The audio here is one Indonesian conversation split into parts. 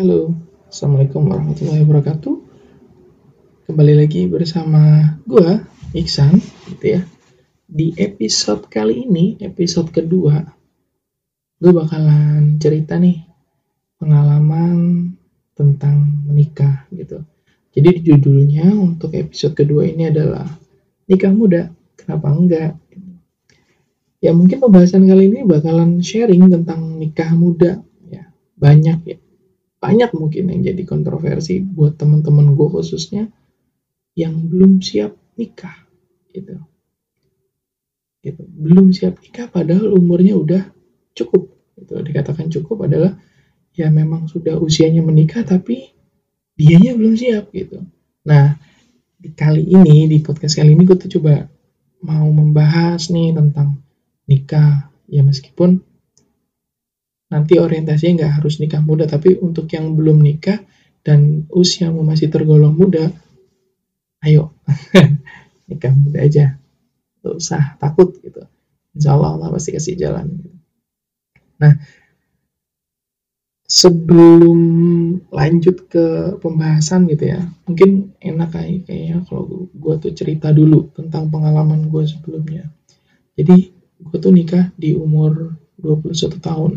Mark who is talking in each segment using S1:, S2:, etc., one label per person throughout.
S1: Halo, Assalamualaikum warahmatullahi wabarakatuh. Kembali lagi bersama gue, Iksan, gitu ya. Di episode kali ini, episode kedua, gue bakalan cerita nih pengalaman tentang menikah gitu. Jadi judulnya untuk episode kedua ini adalah nikah muda, kenapa enggak? Ya mungkin pembahasan kali ini bakalan sharing tentang nikah muda, ya banyak ya banyak mungkin yang jadi kontroversi buat teman-teman gue khususnya yang belum siap nikah gitu. Gitu. Belum siap nikah padahal umurnya udah cukup itu dikatakan cukup adalah ya memang sudah usianya menikah tapi dianya belum siap gitu. Nah di kali ini di podcast kali ini gue tuh coba mau membahas nih tentang nikah. Ya meskipun nanti orientasinya nggak harus nikah muda tapi untuk yang belum nikah dan usiamu masih tergolong muda ayo nikah muda aja. Gak usah takut gitu. Insya Allah Allah pasti kasih jalan. Nah sebelum lanjut ke pembahasan gitu ya mungkin enak kayak kayaknya kalau gue tuh cerita dulu tentang pengalaman gue sebelumnya. Jadi gue tuh nikah di umur 21 tahun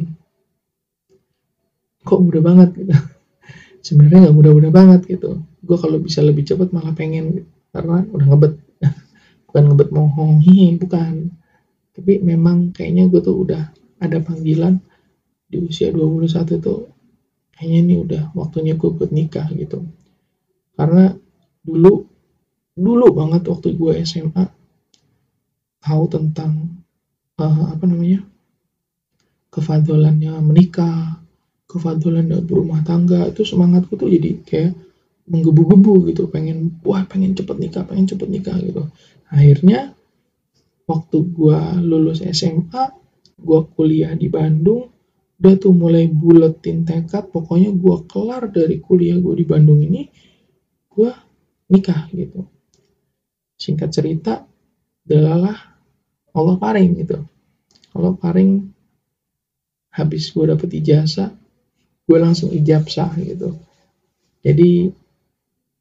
S1: kok mudah banget gitu. Sebenarnya nggak mudah-mudah banget gitu. Gue kalau bisa lebih cepat malah pengen gitu. karena udah ngebet. Bukan ngebet mohong hi bukan. Tapi memang kayaknya gue tuh udah ada panggilan di usia 21 tuh kayaknya ini udah waktunya gue buat nikah gitu. Karena dulu dulu banget waktu gue SMA tahu tentang uh, apa namanya kefadolannya menikah kefadulan dalam berumah tangga itu semangatku tuh jadi kayak menggebu-gebu gitu. Pengen wah pengen cepet nikah pengen cepet nikah gitu. Akhirnya waktu gua lulus SMA gua kuliah di Bandung udah tuh mulai buletin tekad pokoknya gua kelar dari kuliah gua di Bandung ini gua nikah gitu. Singkat cerita adalah Allah paring gitu. Allah paring habis gue dapet ijazah gue langsung ijab sah gitu. Jadi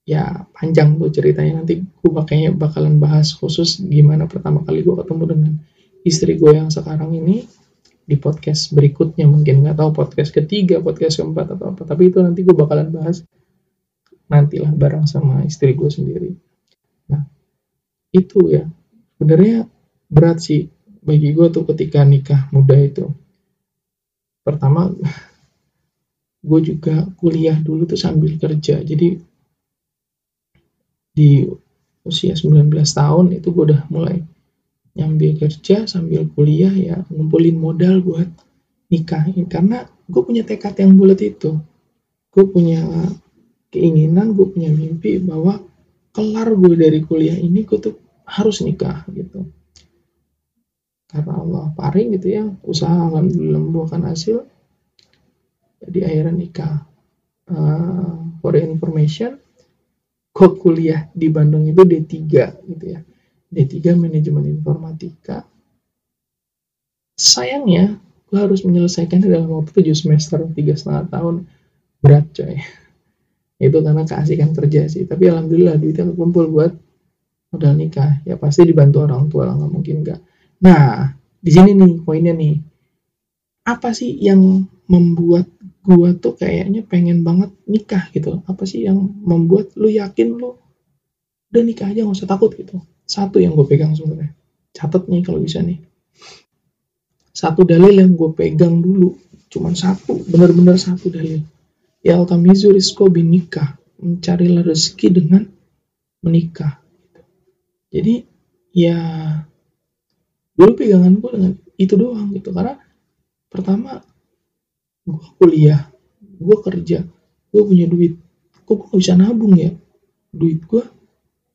S1: ya panjang tuh ceritanya. Nanti gue kayaknya bakalan bahas khusus gimana pertama kali gue ketemu dengan istri gue yang sekarang ini di podcast berikutnya. Mungkin nggak tahu podcast ketiga podcast keempat atau apa. Tapi itu nanti gue bakalan bahas nantilah bareng sama istri gue sendiri. Nah itu ya. Sebenarnya berat sih bagi gue tuh ketika nikah muda itu. Pertama gue juga kuliah dulu tuh sambil kerja. Jadi di usia 19 tahun itu gue udah mulai nyambil kerja sambil kuliah ya ngumpulin modal buat nikah karena gue punya tekad yang bulat itu. Gue punya keinginan gue punya mimpi bahwa kelar gue dari kuliah ini gue tuh harus nikah gitu. Karena Allah paring gitu ya usaha alhamdulillah membuahkan hasil di akhirnya nikah. Uh, for information kok kuliah di Bandung itu D3 gitu ya. D3 manajemen informatika. Sayangnya gue harus menyelesaikan dalam waktu 7 semester tiga setengah tahun. Berat coy. Itu karena keasikan kerja sih. Tapi alhamdulillah duitnya kekumpul buat modal nikah. Ya pasti dibantu orang tua lah nggak mungkin enggak nah di sini nih poinnya nih. Apa sih yang membuat gua tuh kayaknya pengen banget nikah gitu. Apa sih yang membuat lu yakin lu udah nikah aja nggak usah takut gitu? Satu yang gue pegang sebenarnya. Catat nih kalau bisa nih. Satu dalil yang gue pegang dulu. Cuman satu benar-benar satu dalil. Ya altamizu rizko bin nikah. Mencarilah rezeki dengan menikah. Jadi ya dulu pegangan gue dengan itu doang gitu. Karena pertama gue kuliah gue kerja gue punya duit. Kok gue bisa nabung ya? Duit gue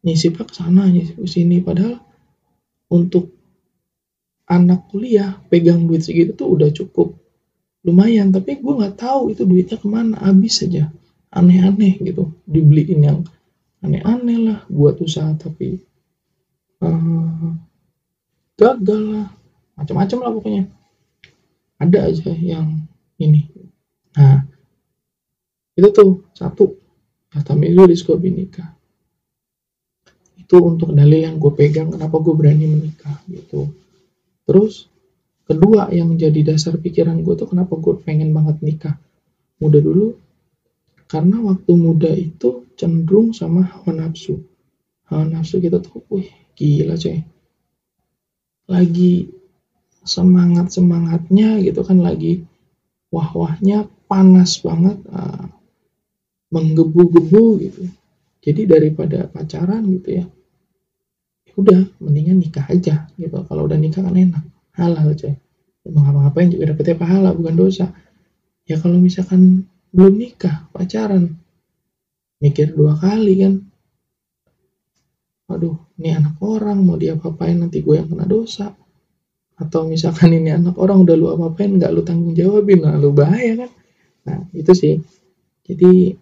S1: nyisipnya ke sana nyisip ke sini. Padahal untuk anak kuliah pegang duit segitu tuh udah cukup. Lumayan tapi gue nggak tahu itu duitnya ke mana. Habis saja aneh-aneh gitu. Dibeliin yang aneh-aneh lah buat usaha tapi uh, gagal lah. Macam-macam lah pokoknya. Ada aja yang ini. Nah, itu tuh satu. Tamilu diskopi nikah. Itu untuk dalil yang gue pegang kenapa gue berani menikah gitu. Terus kedua yang jadi dasar pikiran gue tuh kenapa gue pengen banget nikah muda dulu? Karena waktu muda itu cenderung sama hawa nafsu. Hawa nafsu kita tuh wih gila coy. Lagi semangat semangatnya gitu kan lagi wah wahnya panas banget uh, menggebu-gebu gitu. Jadi daripada pacaran gitu ya udah mendingan nikah aja gitu. Kalau udah nikah kan enak halal coy. Mau ngapa-ngapain juga dapetnya pahala bukan dosa. Ya kalau misalkan belum nikah pacaran mikir dua kali kan. Aduh ini anak orang mau dia apain nanti gue yang kena dosa atau misalkan ini anak orang udah lu apa-apain nggak lu tanggung jawabin nah lu bahaya kan? Nah itu sih. Jadi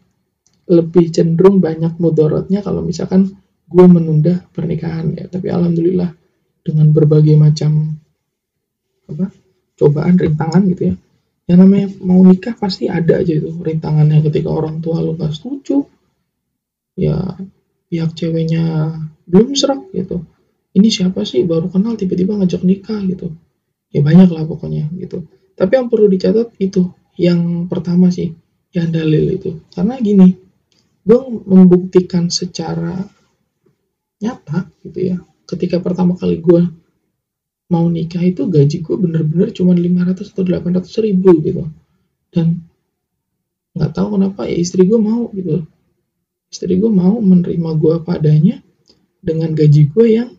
S1: lebih cenderung banyak mudorotnya kalau misalkan gue menunda pernikahan ya. Tapi alhamdulillah dengan berbagai macam apa cobaan rintangan gitu ya. Yang namanya mau nikah pasti ada aja itu rintangannya ketika orang tua lu gak setuju. Ya pihak ceweknya belum serak gitu ini siapa sih? Baru kenal tiba-tiba ngajak nikah gitu. Ya banyak lah pokoknya gitu. Tapi yang perlu dicatat itu yang pertama sih yang dalil itu. Karena gini gue membuktikan secara nyata gitu ya ketika pertama kali gue mau nikah itu gaji gue bener-bener cuma 500 atau 800 ribu gitu. Dan nggak tahu kenapa ya istri gue mau gitu. Istri gue mau menerima gue apa adanya dengan gaji gue yang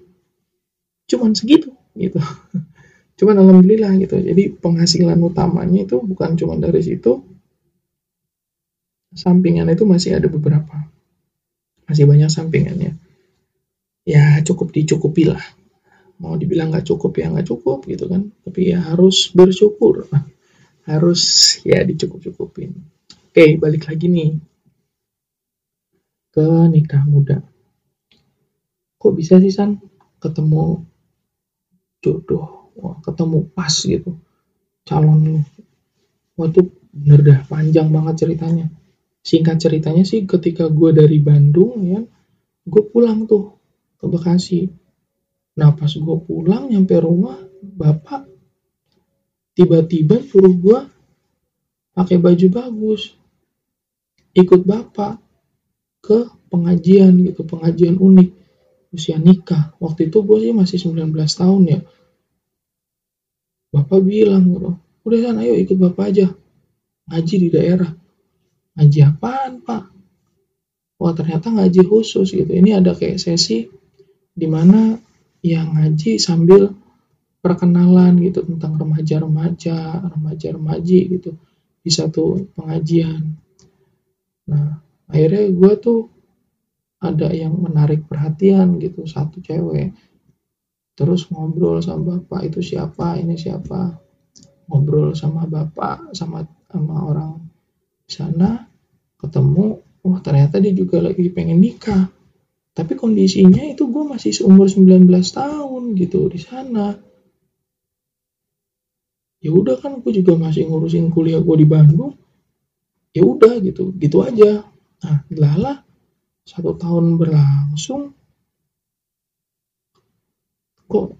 S1: cuman segitu gitu. Cuman alhamdulillah gitu. Jadi penghasilan utamanya itu bukan cuma dari situ. Sampingan itu masih ada beberapa. Masih banyak sampingannya. Ya cukup dicukupi lah. Mau dibilang nggak cukup ya nggak cukup gitu kan. Tapi ya harus bersyukur. Harus ya dicukup cukupin oke balik lagi nih. Ke nikah muda. Kok bisa sih san? Ketemu jodoh wah ketemu pas gitu calon lu wah tuh bener dah panjang banget ceritanya singkat ceritanya sih ketika gue dari Bandung ya gue pulang tuh ke Bekasi. Nah pas gue pulang nyampe rumah, bapak tiba-tiba suruh gue pakai baju bagus, ikut bapak ke pengajian gitu, pengajian unik usia nikah. Waktu itu gue sih masih 19 tahun ya. Bapak bilang udah sana ayo ikut bapak aja ngaji di daerah. Ngaji apaan pak? Wah ternyata ngaji khusus gitu. Ini ada kayak sesi di mana yang ngaji sambil perkenalan gitu tentang remaja-remaja, remaja-remaji gitu di satu pengajian. Nah, akhirnya gue tuh ada yang menarik perhatian gitu, satu cewek. Terus ngobrol sama bapak itu siapa, ini siapa. Ngobrol sama bapak, sama sama orang sana, ketemu, wah ternyata dia juga lagi pengen nikah. Tapi kondisinya itu gue masih seumur 19 tahun gitu di sana. Ya udah kan gue juga masih ngurusin kuliah gue di Bandung. Ya udah gitu gitu aja. Nah lala satu tahun berlangsung kok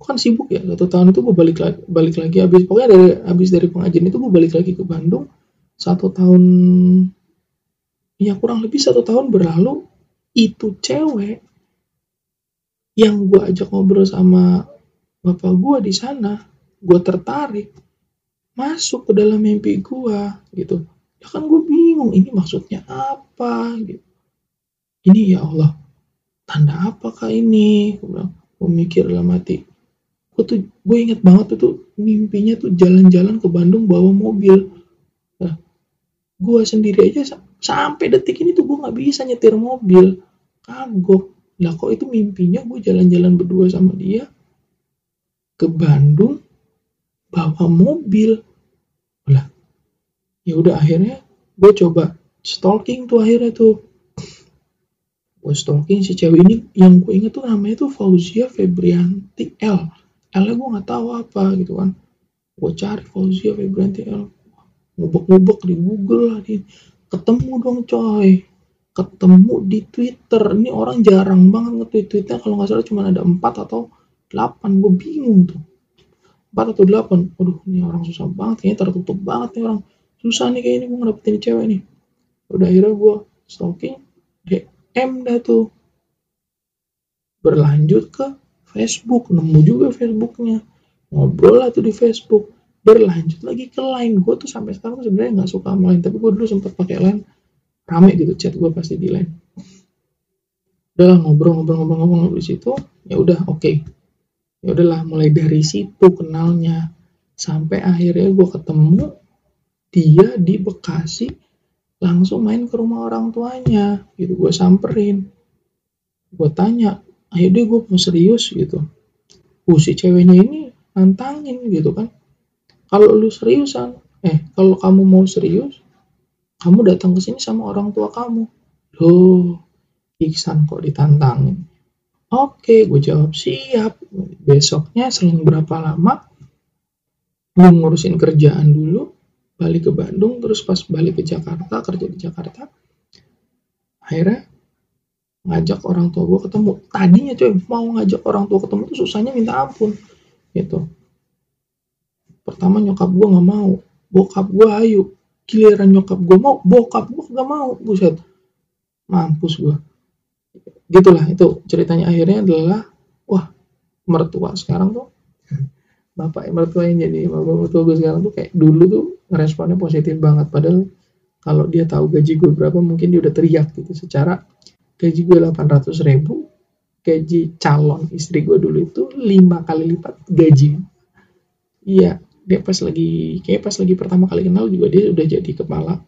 S1: kok kan sibuk ya satu tahun itu gue balik lagi balik lagi habis pokoknya dari habis dari pengajian itu gue balik lagi ke Bandung satu tahun ya kurang lebih satu tahun berlalu itu cewek yang gue ajak ngobrol sama bapak gue di sana, gue tertarik masuk ke dalam mimpi gue gitu. Ya kan gue bingung ini maksudnya apa gitu. Ini ya Allah tanda apakah ini? Gue bilang, gue mikir dalam hati. Gue tuh gue inget banget tuh mimpinya tuh jalan-jalan ke Bandung bawa mobil. Nah, gue sendiri aja sampai detik ini tuh gue nggak bisa nyetir mobil. Kagok. Lah kok itu mimpinya gue jalan-jalan berdua sama dia? Ke Bandung bawa mobil. Lah ya udah akhirnya gue coba stalking tuh akhirnya tuh gue stalking si cewek ini yang gue inget tuh namanya tuh Fauzia Febrianti L. L gue nggak tahu apa gitu kan. Gue cari Fauzia Febrianti L. Ngubek-ngubek di Google lah di ketemu dong coy. Ketemu di Twitter. Ini orang jarang banget nge-tweet. Tweetnya kalau nggak salah cuma ada empat atau delapan. Gue bingung tuh. Empat atau delapan. Aduh ini orang susah banget kayaknya. Tertutup banget nih orang. Susah nih kayak ini gue ngedapetin cewek nih. Udah akhirnya gue stalking DM dah tuh. Berlanjut ke Facebook nemu juga Facebooknya. Ngobrol lah tuh di Facebook. Berlanjut lagi ke line. Gue tuh sampai sekarang sebenarnya nggak suka sama line. Tapi gue dulu sempat pakai line. Rame gitu chat gue pasti di line. Udah ngobrol-ngobrol-ngobrol-ngobrol di situ. Ya udah oke. Okay. ya udahlah mulai dari situ kenalnya. Sampai akhirnya gue ketemu dia di Bekasi langsung main ke rumah orang tuanya gitu. Gue samperin. Gue tanya ayo deh gue mau serius gitu. Uh si ceweknya ini nantangin gitu kan. Kalau lu seriusan eh kalau kamu mau serius kamu datang ke sini sama orang tua kamu. Loh Iksan kok ditantangin. Oke gue jawab siap. Besoknya selang berapa lama gue ngurusin kerjaan dulu balik ke Bandung terus pas balik ke Jakarta kerja di Jakarta akhirnya ngajak orang tua gue ketemu. Tadinya coy mau ngajak orang tua ketemu tuh susahnya minta ampun gitu. Pertama nyokap gue nggak mau bokap gue ayo giliran nyokap gue mau bokap gue nggak mau buset. Mampus gue gitulah itu ceritanya. Akhirnya adalah wah mertua sekarang tuh bapak mertua yang jadi bapak mertua gue sekarang tuh kayak dulu tuh responnya positif banget. Padahal kalau dia tahu gaji gue berapa mungkin dia udah teriak gitu. Secara gaji gue 800 ribu gaji calon istri gue dulu itu lima kali lipat gaji. Iya dia pas lagi kayak pas lagi pertama kali kenal juga dia udah jadi kepala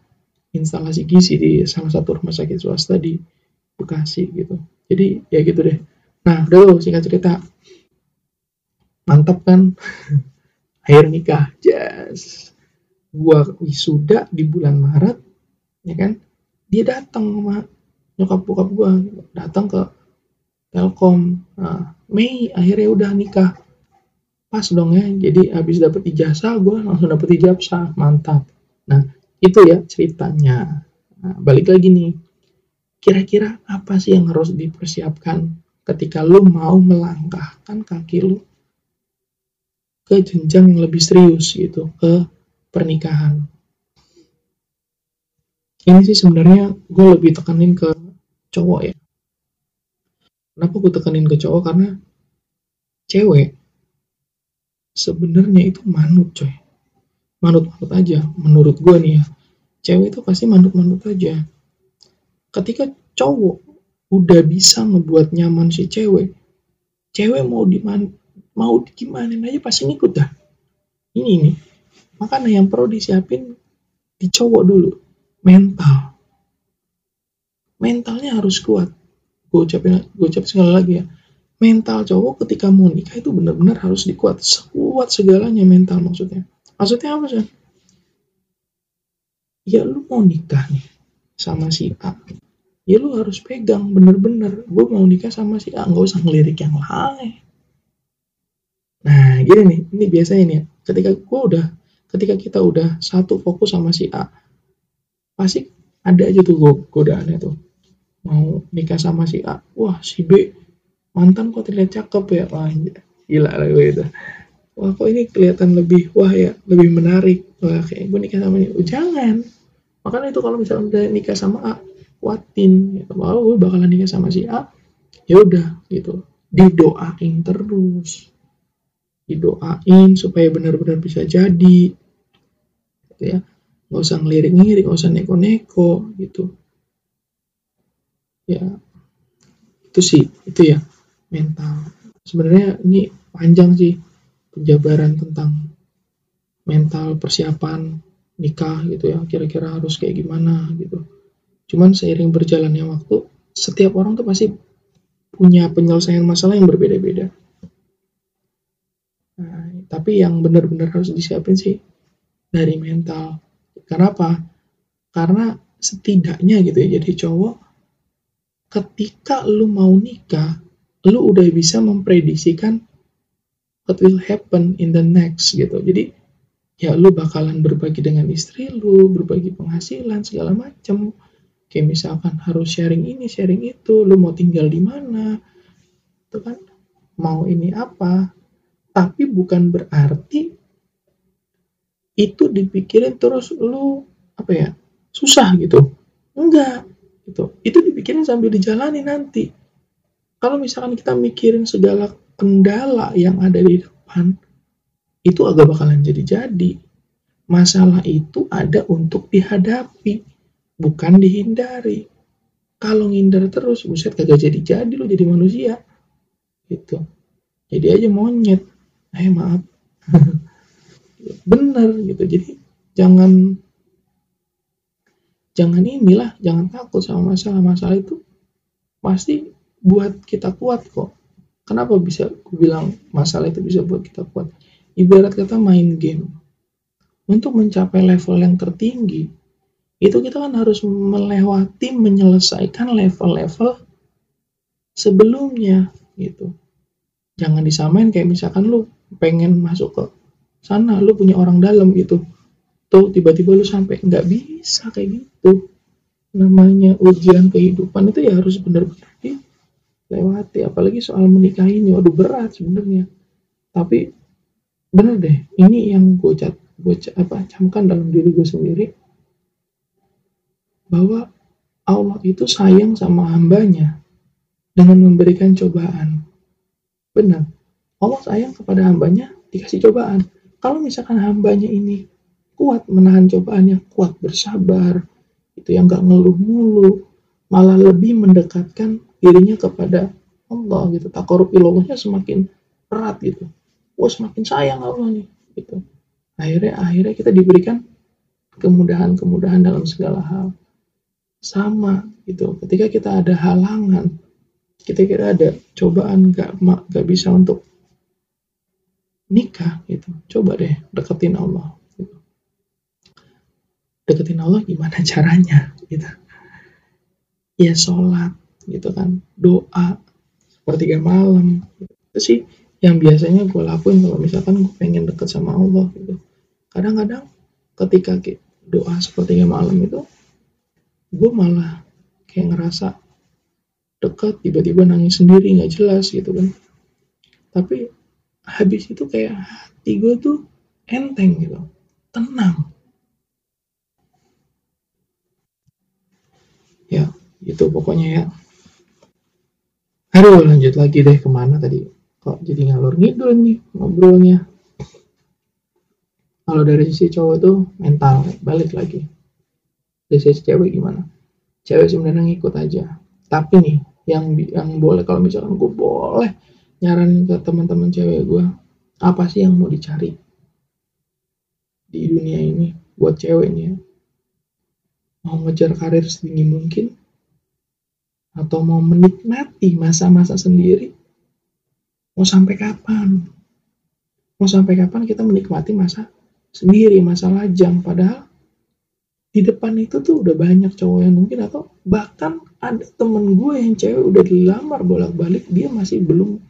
S1: instalasi gizi di salah satu rumah sakit swasta di Bekasi gitu. Jadi ya gitu deh. Nah udah lo singkat cerita. Mantap kan? Akhir nikah jas gua wisuda di bulan Maret ya kan? Dia datang sama nyokap bokap gua datang ke Telkom. Nah, Mei akhirnya udah nikah. Pas dong ya jadi habis dapet ijazah gue langsung dapet ijazah. Mantap. Nah itu ya ceritanya. Nah, balik lagi nih. Kira-kira apa sih yang harus dipersiapkan ketika lu mau melangkahkan kaki lu ke jenjang yang lebih serius gitu ke pernikahan. Ini sih sebenarnya gue lebih tekanin ke cowok ya. Kenapa gue tekanin ke cowok? Karena cewek sebenarnya itu manut coy. Manut-manut aja menurut gue nih ya. Cewek itu pasti manut-manut aja. Ketika cowok udah bisa ngebuat nyaman si cewek cewek mau di mau gimana aja pasti ngikut dah. Ini nih makanya yang perlu disiapin di cowok dulu mental. Mentalnya harus kuat. Gue ucapin gue ucapin sekali lagi ya. Mental cowok ketika mau nikah itu benar-benar harus dikuat sekuat segalanya mental maksudnya. Maksudnya apa sih ya lu mau nikah nih sama si A. Ya lu harus pegang bener-bener gue mau nikah sama si A. Nggak usah ngelirik yang lain. Nah gini nih. Ini biasanya nih ketika gue udah ketika kita udah satu fokus sama si A pasti ada aja tuh godaannya tuh. Mau nikah sama si A wah si B mantan kok terlihat cakep ya. Wah gila lah gue itu. Wah kok ini kelihatan lebih wah ya lebih menarik. Wah kayak gue nikah sama ini oh, jangan. Makanya itu kalau misalnya udah nikah sama A kuatin. Gitu. Bahwa gue bakalan nikah sama si A ya udah gitu. Didoain terus. Didoain supaya benar-benar bisa jadi gitu ya nggak usah ngelirik-ngelirik nggak usah neko-neko gitu ya itu sih itu ya mental. Sebenarnya ini panjang sih penjabaran tentang mental persiapan nikah gitu ya. Kira-kira harus kayak gimana gitu. Cuman seiring berjalannya waktu, setiap orang tuh pasti punya penyelesaian masalah yang berbeda-beda. Nah, tapi yang benar-benar harus disiapin sih dari mental. Kenapa? Karena setidaknya gitu ya, jadi cowok ketika lu mau nikah, lu udah bisa memprediksikan what will happen in the next gitu. Jadi ya lu bakalan berbagi dengan istri lu berbagi penghasilan segala macam kayak misalkan harus sharing ini sharing itu lu mau tinggal di mana itu kan mau ini apa tapi bukan berarti itu dipikirin terus lu apa ya susah gitu enggak gitu itu dipikirin sambil dijalani nanti kalau misalkan kita mikirin segala kendala yang ada di depan itu agak bakalan jadi-jadi. Masalah itu ada untuk dihadapi, bukan dihindari. Kalau ngindar terus, buset kagak jadi-jadi lo jadi manusia. Gitu. Jadi aja monyet. Eh maaf. Bener gitu. Jadi jangan jangan inilah, jangan takut sama masalah-masalah itu pasti buat kita kuat kok. Kenapa bisa aku bilang masalah itu bisa buat kita kuat? Ibarat kata main game. Untuk mencapai level yang tertinggi, itu kita kan harus melewati, menyelesaikan level-level sebelumnya gitu. Jangan disamain kayak misalkan lu pengen masuk ke sana, lu punya orang dalam gitu. Tuh tiba-tiba lu sampai nggak bisa kayak gitu. Namanya ujian kehidupan itu ya harus benar-benar lewati apalagi soal menikah ini waduh berat sebenarnya. Tapi bener deh ini yang gue cat gue apa camkan dalam diri gue sendiri. Bahwa Allah itu sayang sama hambanya dengan memberikan cobaan. Benar. Allah sayang kepada hambanya dikasih cobaan kalau misalkan hambanya ini kuat menahan cobaannya kuat bersabar itu yang gak ngeluh mulu malah lebih mendekatkan dirinya kepada Allah gitu. Takarub ilallahnya semakin erat gitu. Wah semakin sayang Allah nih gitu. Akhirnya akhirnya kita diberikan kemudahan-kemudahan dalam segala hal. Sama gitu. Ketika kita ada halangan kita kira ada cobaan gak gak bisa untuk nikah gitu. Coba deh deketin Allah gitu. deketin Allah gimana caranya gitu. Ya sholat gitu kan. Doa sepertiga malam itu sih yang biasanya gue lakuin kalau misalkan gue pengen deket sama Allah gitu. Kadang-kadang ketika doa sepertiga malam itu gue malah kayak ngerasa dekat tiba-tiba nangis sendiri nggak jelas gitu kan. Tapi habis itu kayak hati gue tuh enteng gitu. Tenang. Ya itu pokoknya ya. Aduh lanjut lagi deh ke mana tadi? Kok jadi ngalur ngidul nih ngobrolnya? Kalau dari sisi cowok tuh mental balik lagi. Dari sisi cewek gimana? Cewek sebenarnya ngikut aja. Tapi nih yang yang boleh kalau misalkan gue boleh nyaranin ke teman-teman cewek gue apa sih yang mau dicari di dunia ini buat ceweknya? Mau ngejar karir setinggi mungkin? Atau mau menikmati masa-masa sendiri? Mau sampai kapan? Mau sampai kapan kita menikmati masa sendiri masa lajang? Padahal di depan itu tuh udah banyak cowok yang mungkin atau bahkan ada temen gue yang cewek udah dilamar bolak-balik dia masih belum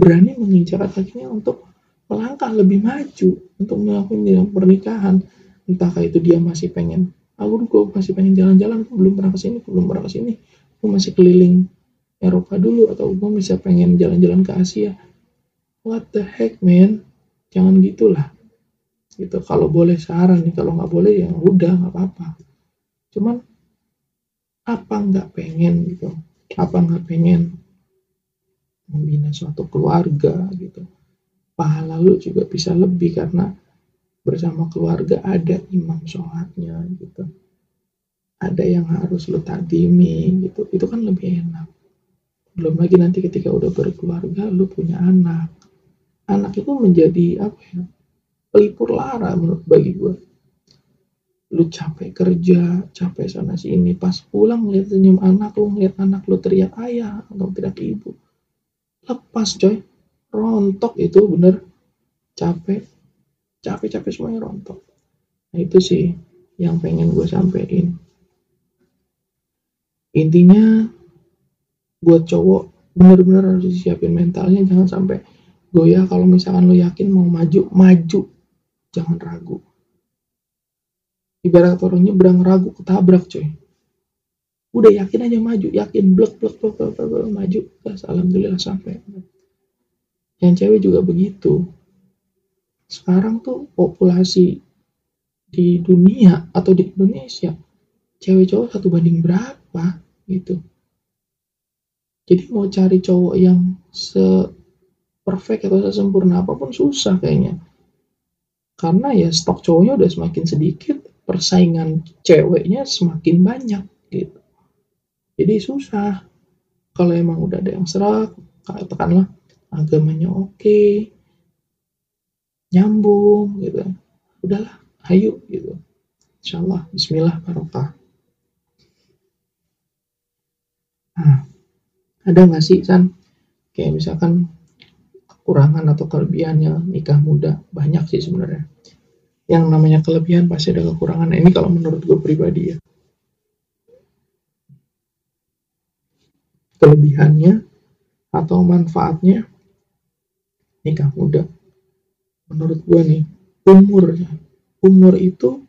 S1: berani mengincar kakinya untuk melangkah lebih maju untuk melakukan dalam pernikahan. Entahkah itu dia masih pengen aku gue masih pengen jalan-jalan belum pernah ke sini belum pernah ke sini. Gue masih keliling Eropa dulu atau gue bisa pengen jalan-jalan ke Asia. What the heck man? Jangan gitulah. Gitu kalau boleh saran nih kalau nggak boleh ya udah nggak apa-apa. Cuman apa nggak pengen gitu? Apa nggak pengen membina suatu keluarga gitu. Pahala lu juga bisa lebih karena bersama keluarga ada imam sholatnya gitu. Ada yang harus lo tadimi gitu. Itu kan lebih enak. Belum lagi nanti ketika udah berkeluarga lo punya anak. Anak itu menjadi apa ya? Pelipur lara menurut bagi gue lu capek kerja capek sana sini pas pulang ngeliat senyum anak lu ngeliat anak lu teriak ayah atau teriak ibu lepas coy. Rontok itu bener. Capek. Capek capek semuanya rontok. Nah itu sih yang pengen gue sampein. Intinya buat cowok bener-bener harus disiapin mentalnya. Jangan sampai goyah kalau misalkan lo yakin mau maju maju. Jangan ragu. Ibarat orang nyebrang ragu ketabrak coy udah yakin aja maju yakin blek blek blek, blek, blek maju. Terus alhamdulillah sampai. Yang cewek juga begitu. Sekarang tuh populasi di dunia atau di Indonesia cewek cowok satu banding berapa gitu. Jadi mau cari cowok yang se perfect atau sesempurna apa pun susah kayaknya. Karena ya stok cowoknya udah semakin sedikit persaingan ceweknya semakin banyak gitu jadi susah. Kalau emang udah ada yang serak katakanlah agamanya oke nyambung gitu udahlah ayo gitu. Insyaallah Bismillah barokah. Nah ada nggak sih San? Kayak misalkan kekurangan atau kelebihannya nikah muda. Banyak sih sebenarnya. Yang namanya kelebihan pasti ada kekurangan. Nah, ini kalau menurut gue pribadi ya kelebihannya atau manfaatnya nikah muda. Menurut gue nih, umur umur itu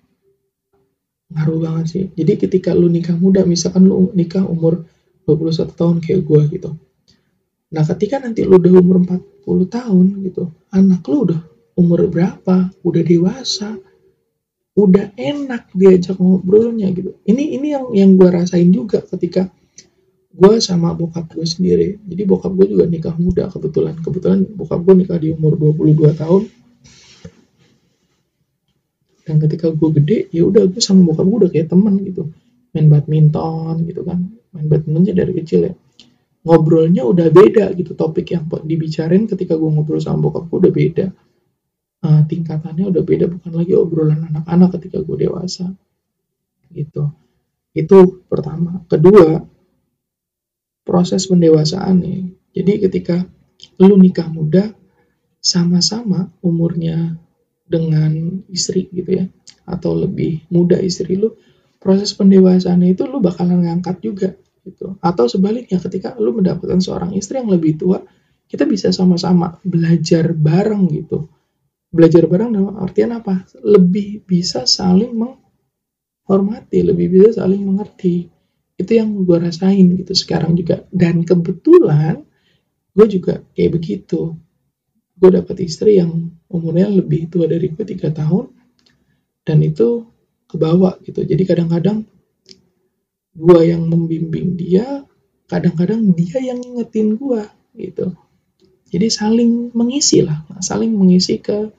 S1: ngaruh banget sih. Jadi ketika lu nikah muda, misalkan lu nikah umur 21 tahun kayak gue gitu. Nah ketika nanti lu udah umur 40 tahun gitu, anak lu udah umur berapa, udah dewasa, udah enak diajak ngobrolnya gitu. Ini ini yang yang gue rasain juga ketika gue sama bokap gue sendiri. Jadi bokap gue juga nikah muda kebetulan. Kebetulan bokap gue nikah di umur 22 tahun. Dan ketika gue gede ya udah gue sama bokap gue udah kayak temen gitu. Main badminton gitu kan. Main badminton dari kecil ya. Ngobrolnya udah beda gitu. Topik yang dibicarain ketika gue ngobrol sama bokap gue udah beda. Uh, tingkatannya udah beda. Bukan lagi obrolan anak-anak ketika gue dewasa. Gitu. Itu pertama. Kedua proses pendewasaan nih. Jadi ketika lu nikah muda sama-sama umurnya dengan istri gitu ya atau lebih muda istri lu proses pendewasaannya itu lu bakalan ngangkat juga gitu. Atau sebaliknya ketika lu mendapatkan seorang istri yang lebih tua kita bisa sama-sama belajar bareng gitu. Belajar bareng dalam artian apa? Lebih bisa saling menghormati lebih bisa saling mengerti itu yang gue rasain gitu sekarang juga. Dan kebetulan gue juga kayak begitu. Gue dapet istri yang umurnya lebih tua dari gue tiga tahun. Dan itu kebawa gitu. Jadi kadang-kadang gue yang membimbing dia kadang-kadang dia yang ngingetin gue gitu. Jadi saling mengisi lah. Saling mengisi ke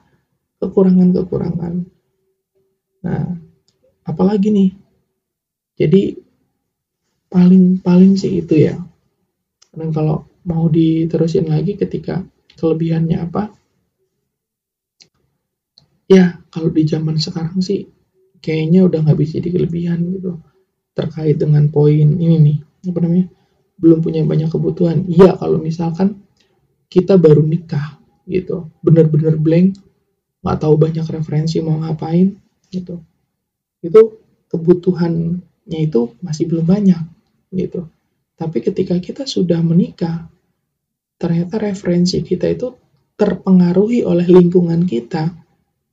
S1: kekurangan-kekurangan. Nah apalagi nih? Jadi paling paling sih itu ya. Dan kalau mau diterusin lagi ketika kelebihannya apa? Ya kalau di zaman sekarang sih kayaknya udah nggak bisa jadi kelebihan gitu. Terkait dengan poin ini nih apa namanya? Belum punya banyak kebutuhan. Iya kalau misalkan kita baru nikah gitu bener-bener blank nggak tahu banyak referensi mau ngapain gitu itu kebutuhannya itu masih belum banyak gitu. Tapi ketika kita sudah menikah, ternyata referensi kita itu terpengaruhi oleh lingkungan kita.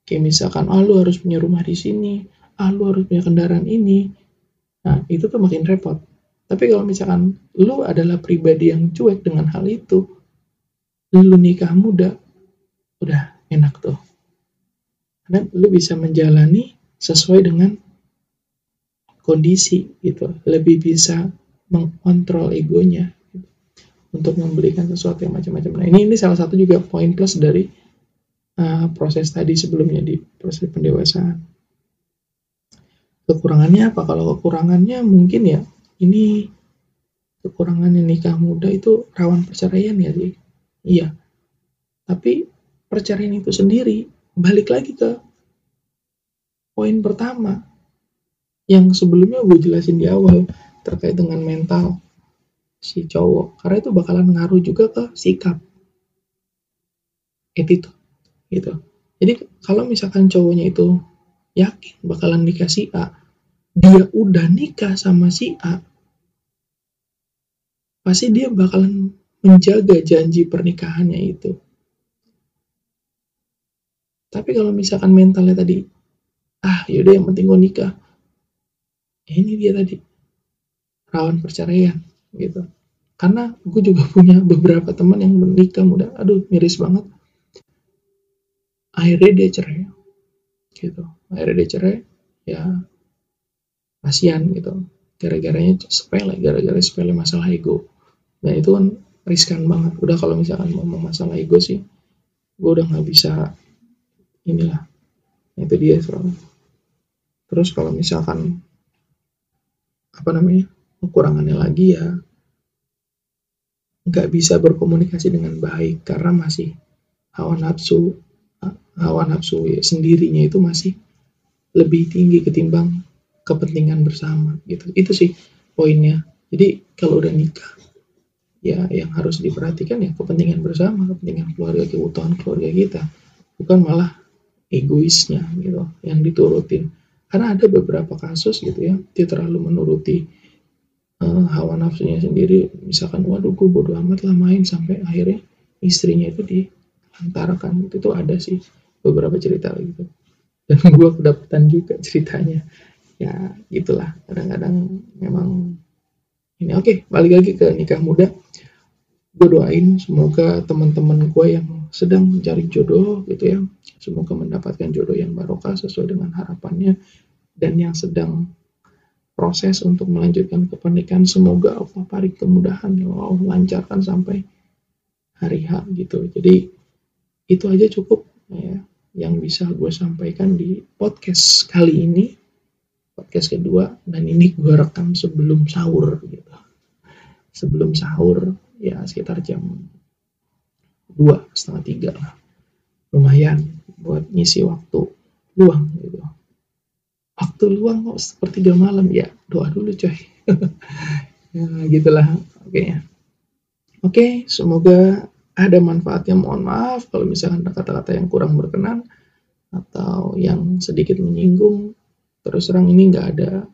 S1: Kayak misalkan, ah lu harus punya rumah di sini, ah lu harus punya kendaraan ini. Nah, itu tuh makin repot. Tapi kalau misalkan lu adalah pribadi yang cuek dengan hal itu, lu nikah muda, udah enak tuh. Karena lu bisa menjalani sesuai dengan kondisi gitu. Lebih bisa mengontrol egonya gitu, untuk memberikan sesuatu yang macam-macam. Nah ini ini salah satu juga poin plus dari uh, proses tadi sebelumnya di proses pendewasaan. Kekurangannya apa? Kalau kekurangannya mungkin ya ini kekurangannya nikah muda itu rawan perceraian ya sih. Iya. Tapi perceraian itu sendiri balik lagi ke poin pertama yang sebelumnya gue jelasin di awal terkait dengan mental si cowok. Karena itu bakalan ngaruh juga ke sikap. Itu gitu. Jadi kalau misalkan cowoknya itu yakin bakalan nikah si A dia udah nikah sama si A pasti dia bakalan menjaga janji pernikahannya itu. Tapi kalau misalkan mentalnya tadi ah yaudah yang penting gue nikah. Ini dia tadi rawan perceraian gitu. Karena gue juga punya beberapa teman yang menikah muda. Aduh miris banget. Akhirnya dia cerai gitu. Akhirnya dia cerai ya kasihan gitu. Gara-garanya sepele gara-gara sepele masalah ego. Nah itu kan riskan banget. Udah kalau misalkan ngomong masalah ego sih gue udah nggak bisa inilah. Itu dia soalnya. Terus kalau misalkan apa namanya kekurangannya lagi ya. Nggak bisa berkomunikasi dengan baik karena masih hawa nafsu hawa nafsu ya, sendirinya itu masih lebih tinggi ketimbang kepentingan bersama gitu. Itu sih poinnya. Jadi kalau udah nikah ya yang harus diperhatikan ya kepentingan bersama kepentingan keluarga keutuhan keluarga kita. Bukan malah egoisnya gitu yang diturutin. Karena ada beberapa kasus gitu ya dia terlalu menuruti uh, hawa nafsunya sendiri misalkan waduh gue bodo amat lah main sampai akhirnya istrinya itu diantarkan itu tuh ada sih beberapa cerita gitu. Dan gue kedapatan juga ceritanya. Ya gitulah. Kadang-kadang memang ini oke okay, balik lagi ke nikah muda. Gue doain semoga teman-teman gue yang sedang mencari jodoh gitu ya semoga mendapatkan jodoh yang barokah sesuai dengan harapannya dan yang sedang proses untuk melanjutkan ke semoga Allah beri kemudahan ya Allah lancarkan sampai hari H gitu. Jadi itu aja cukup ya yang bisa gue sampaikan di podcast kali ini. Podcast kedua dan ini gue rekam sebelum sahur gitu. Sebelum sahur ya sekitar jam dua setengah tiga lah. Lumayan buat ngisi waktu luang gitu waktu luang kok sepertiga malam. Ya doa dulu coy. Ya gitulah. Oke. Ya oke semoga ada manfaatnya. Mohon maaf kalau misalkan ada kata-kata yang kurang berkenan atau yang sedikit menyinggung. Terus terang ini nggak ada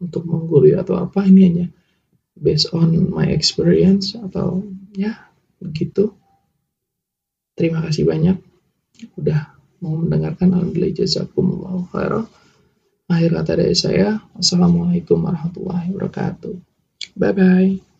S1: untuk menggurui atau apa. Ini hanya based on my experience atau ya begitu terima kasih banyak. Udah mau mendengarkan. Alhamdulillah jazakumullah khairan akhir kata dari saya assalamualaikum warahmatullahi wabarakatuh. Bye bye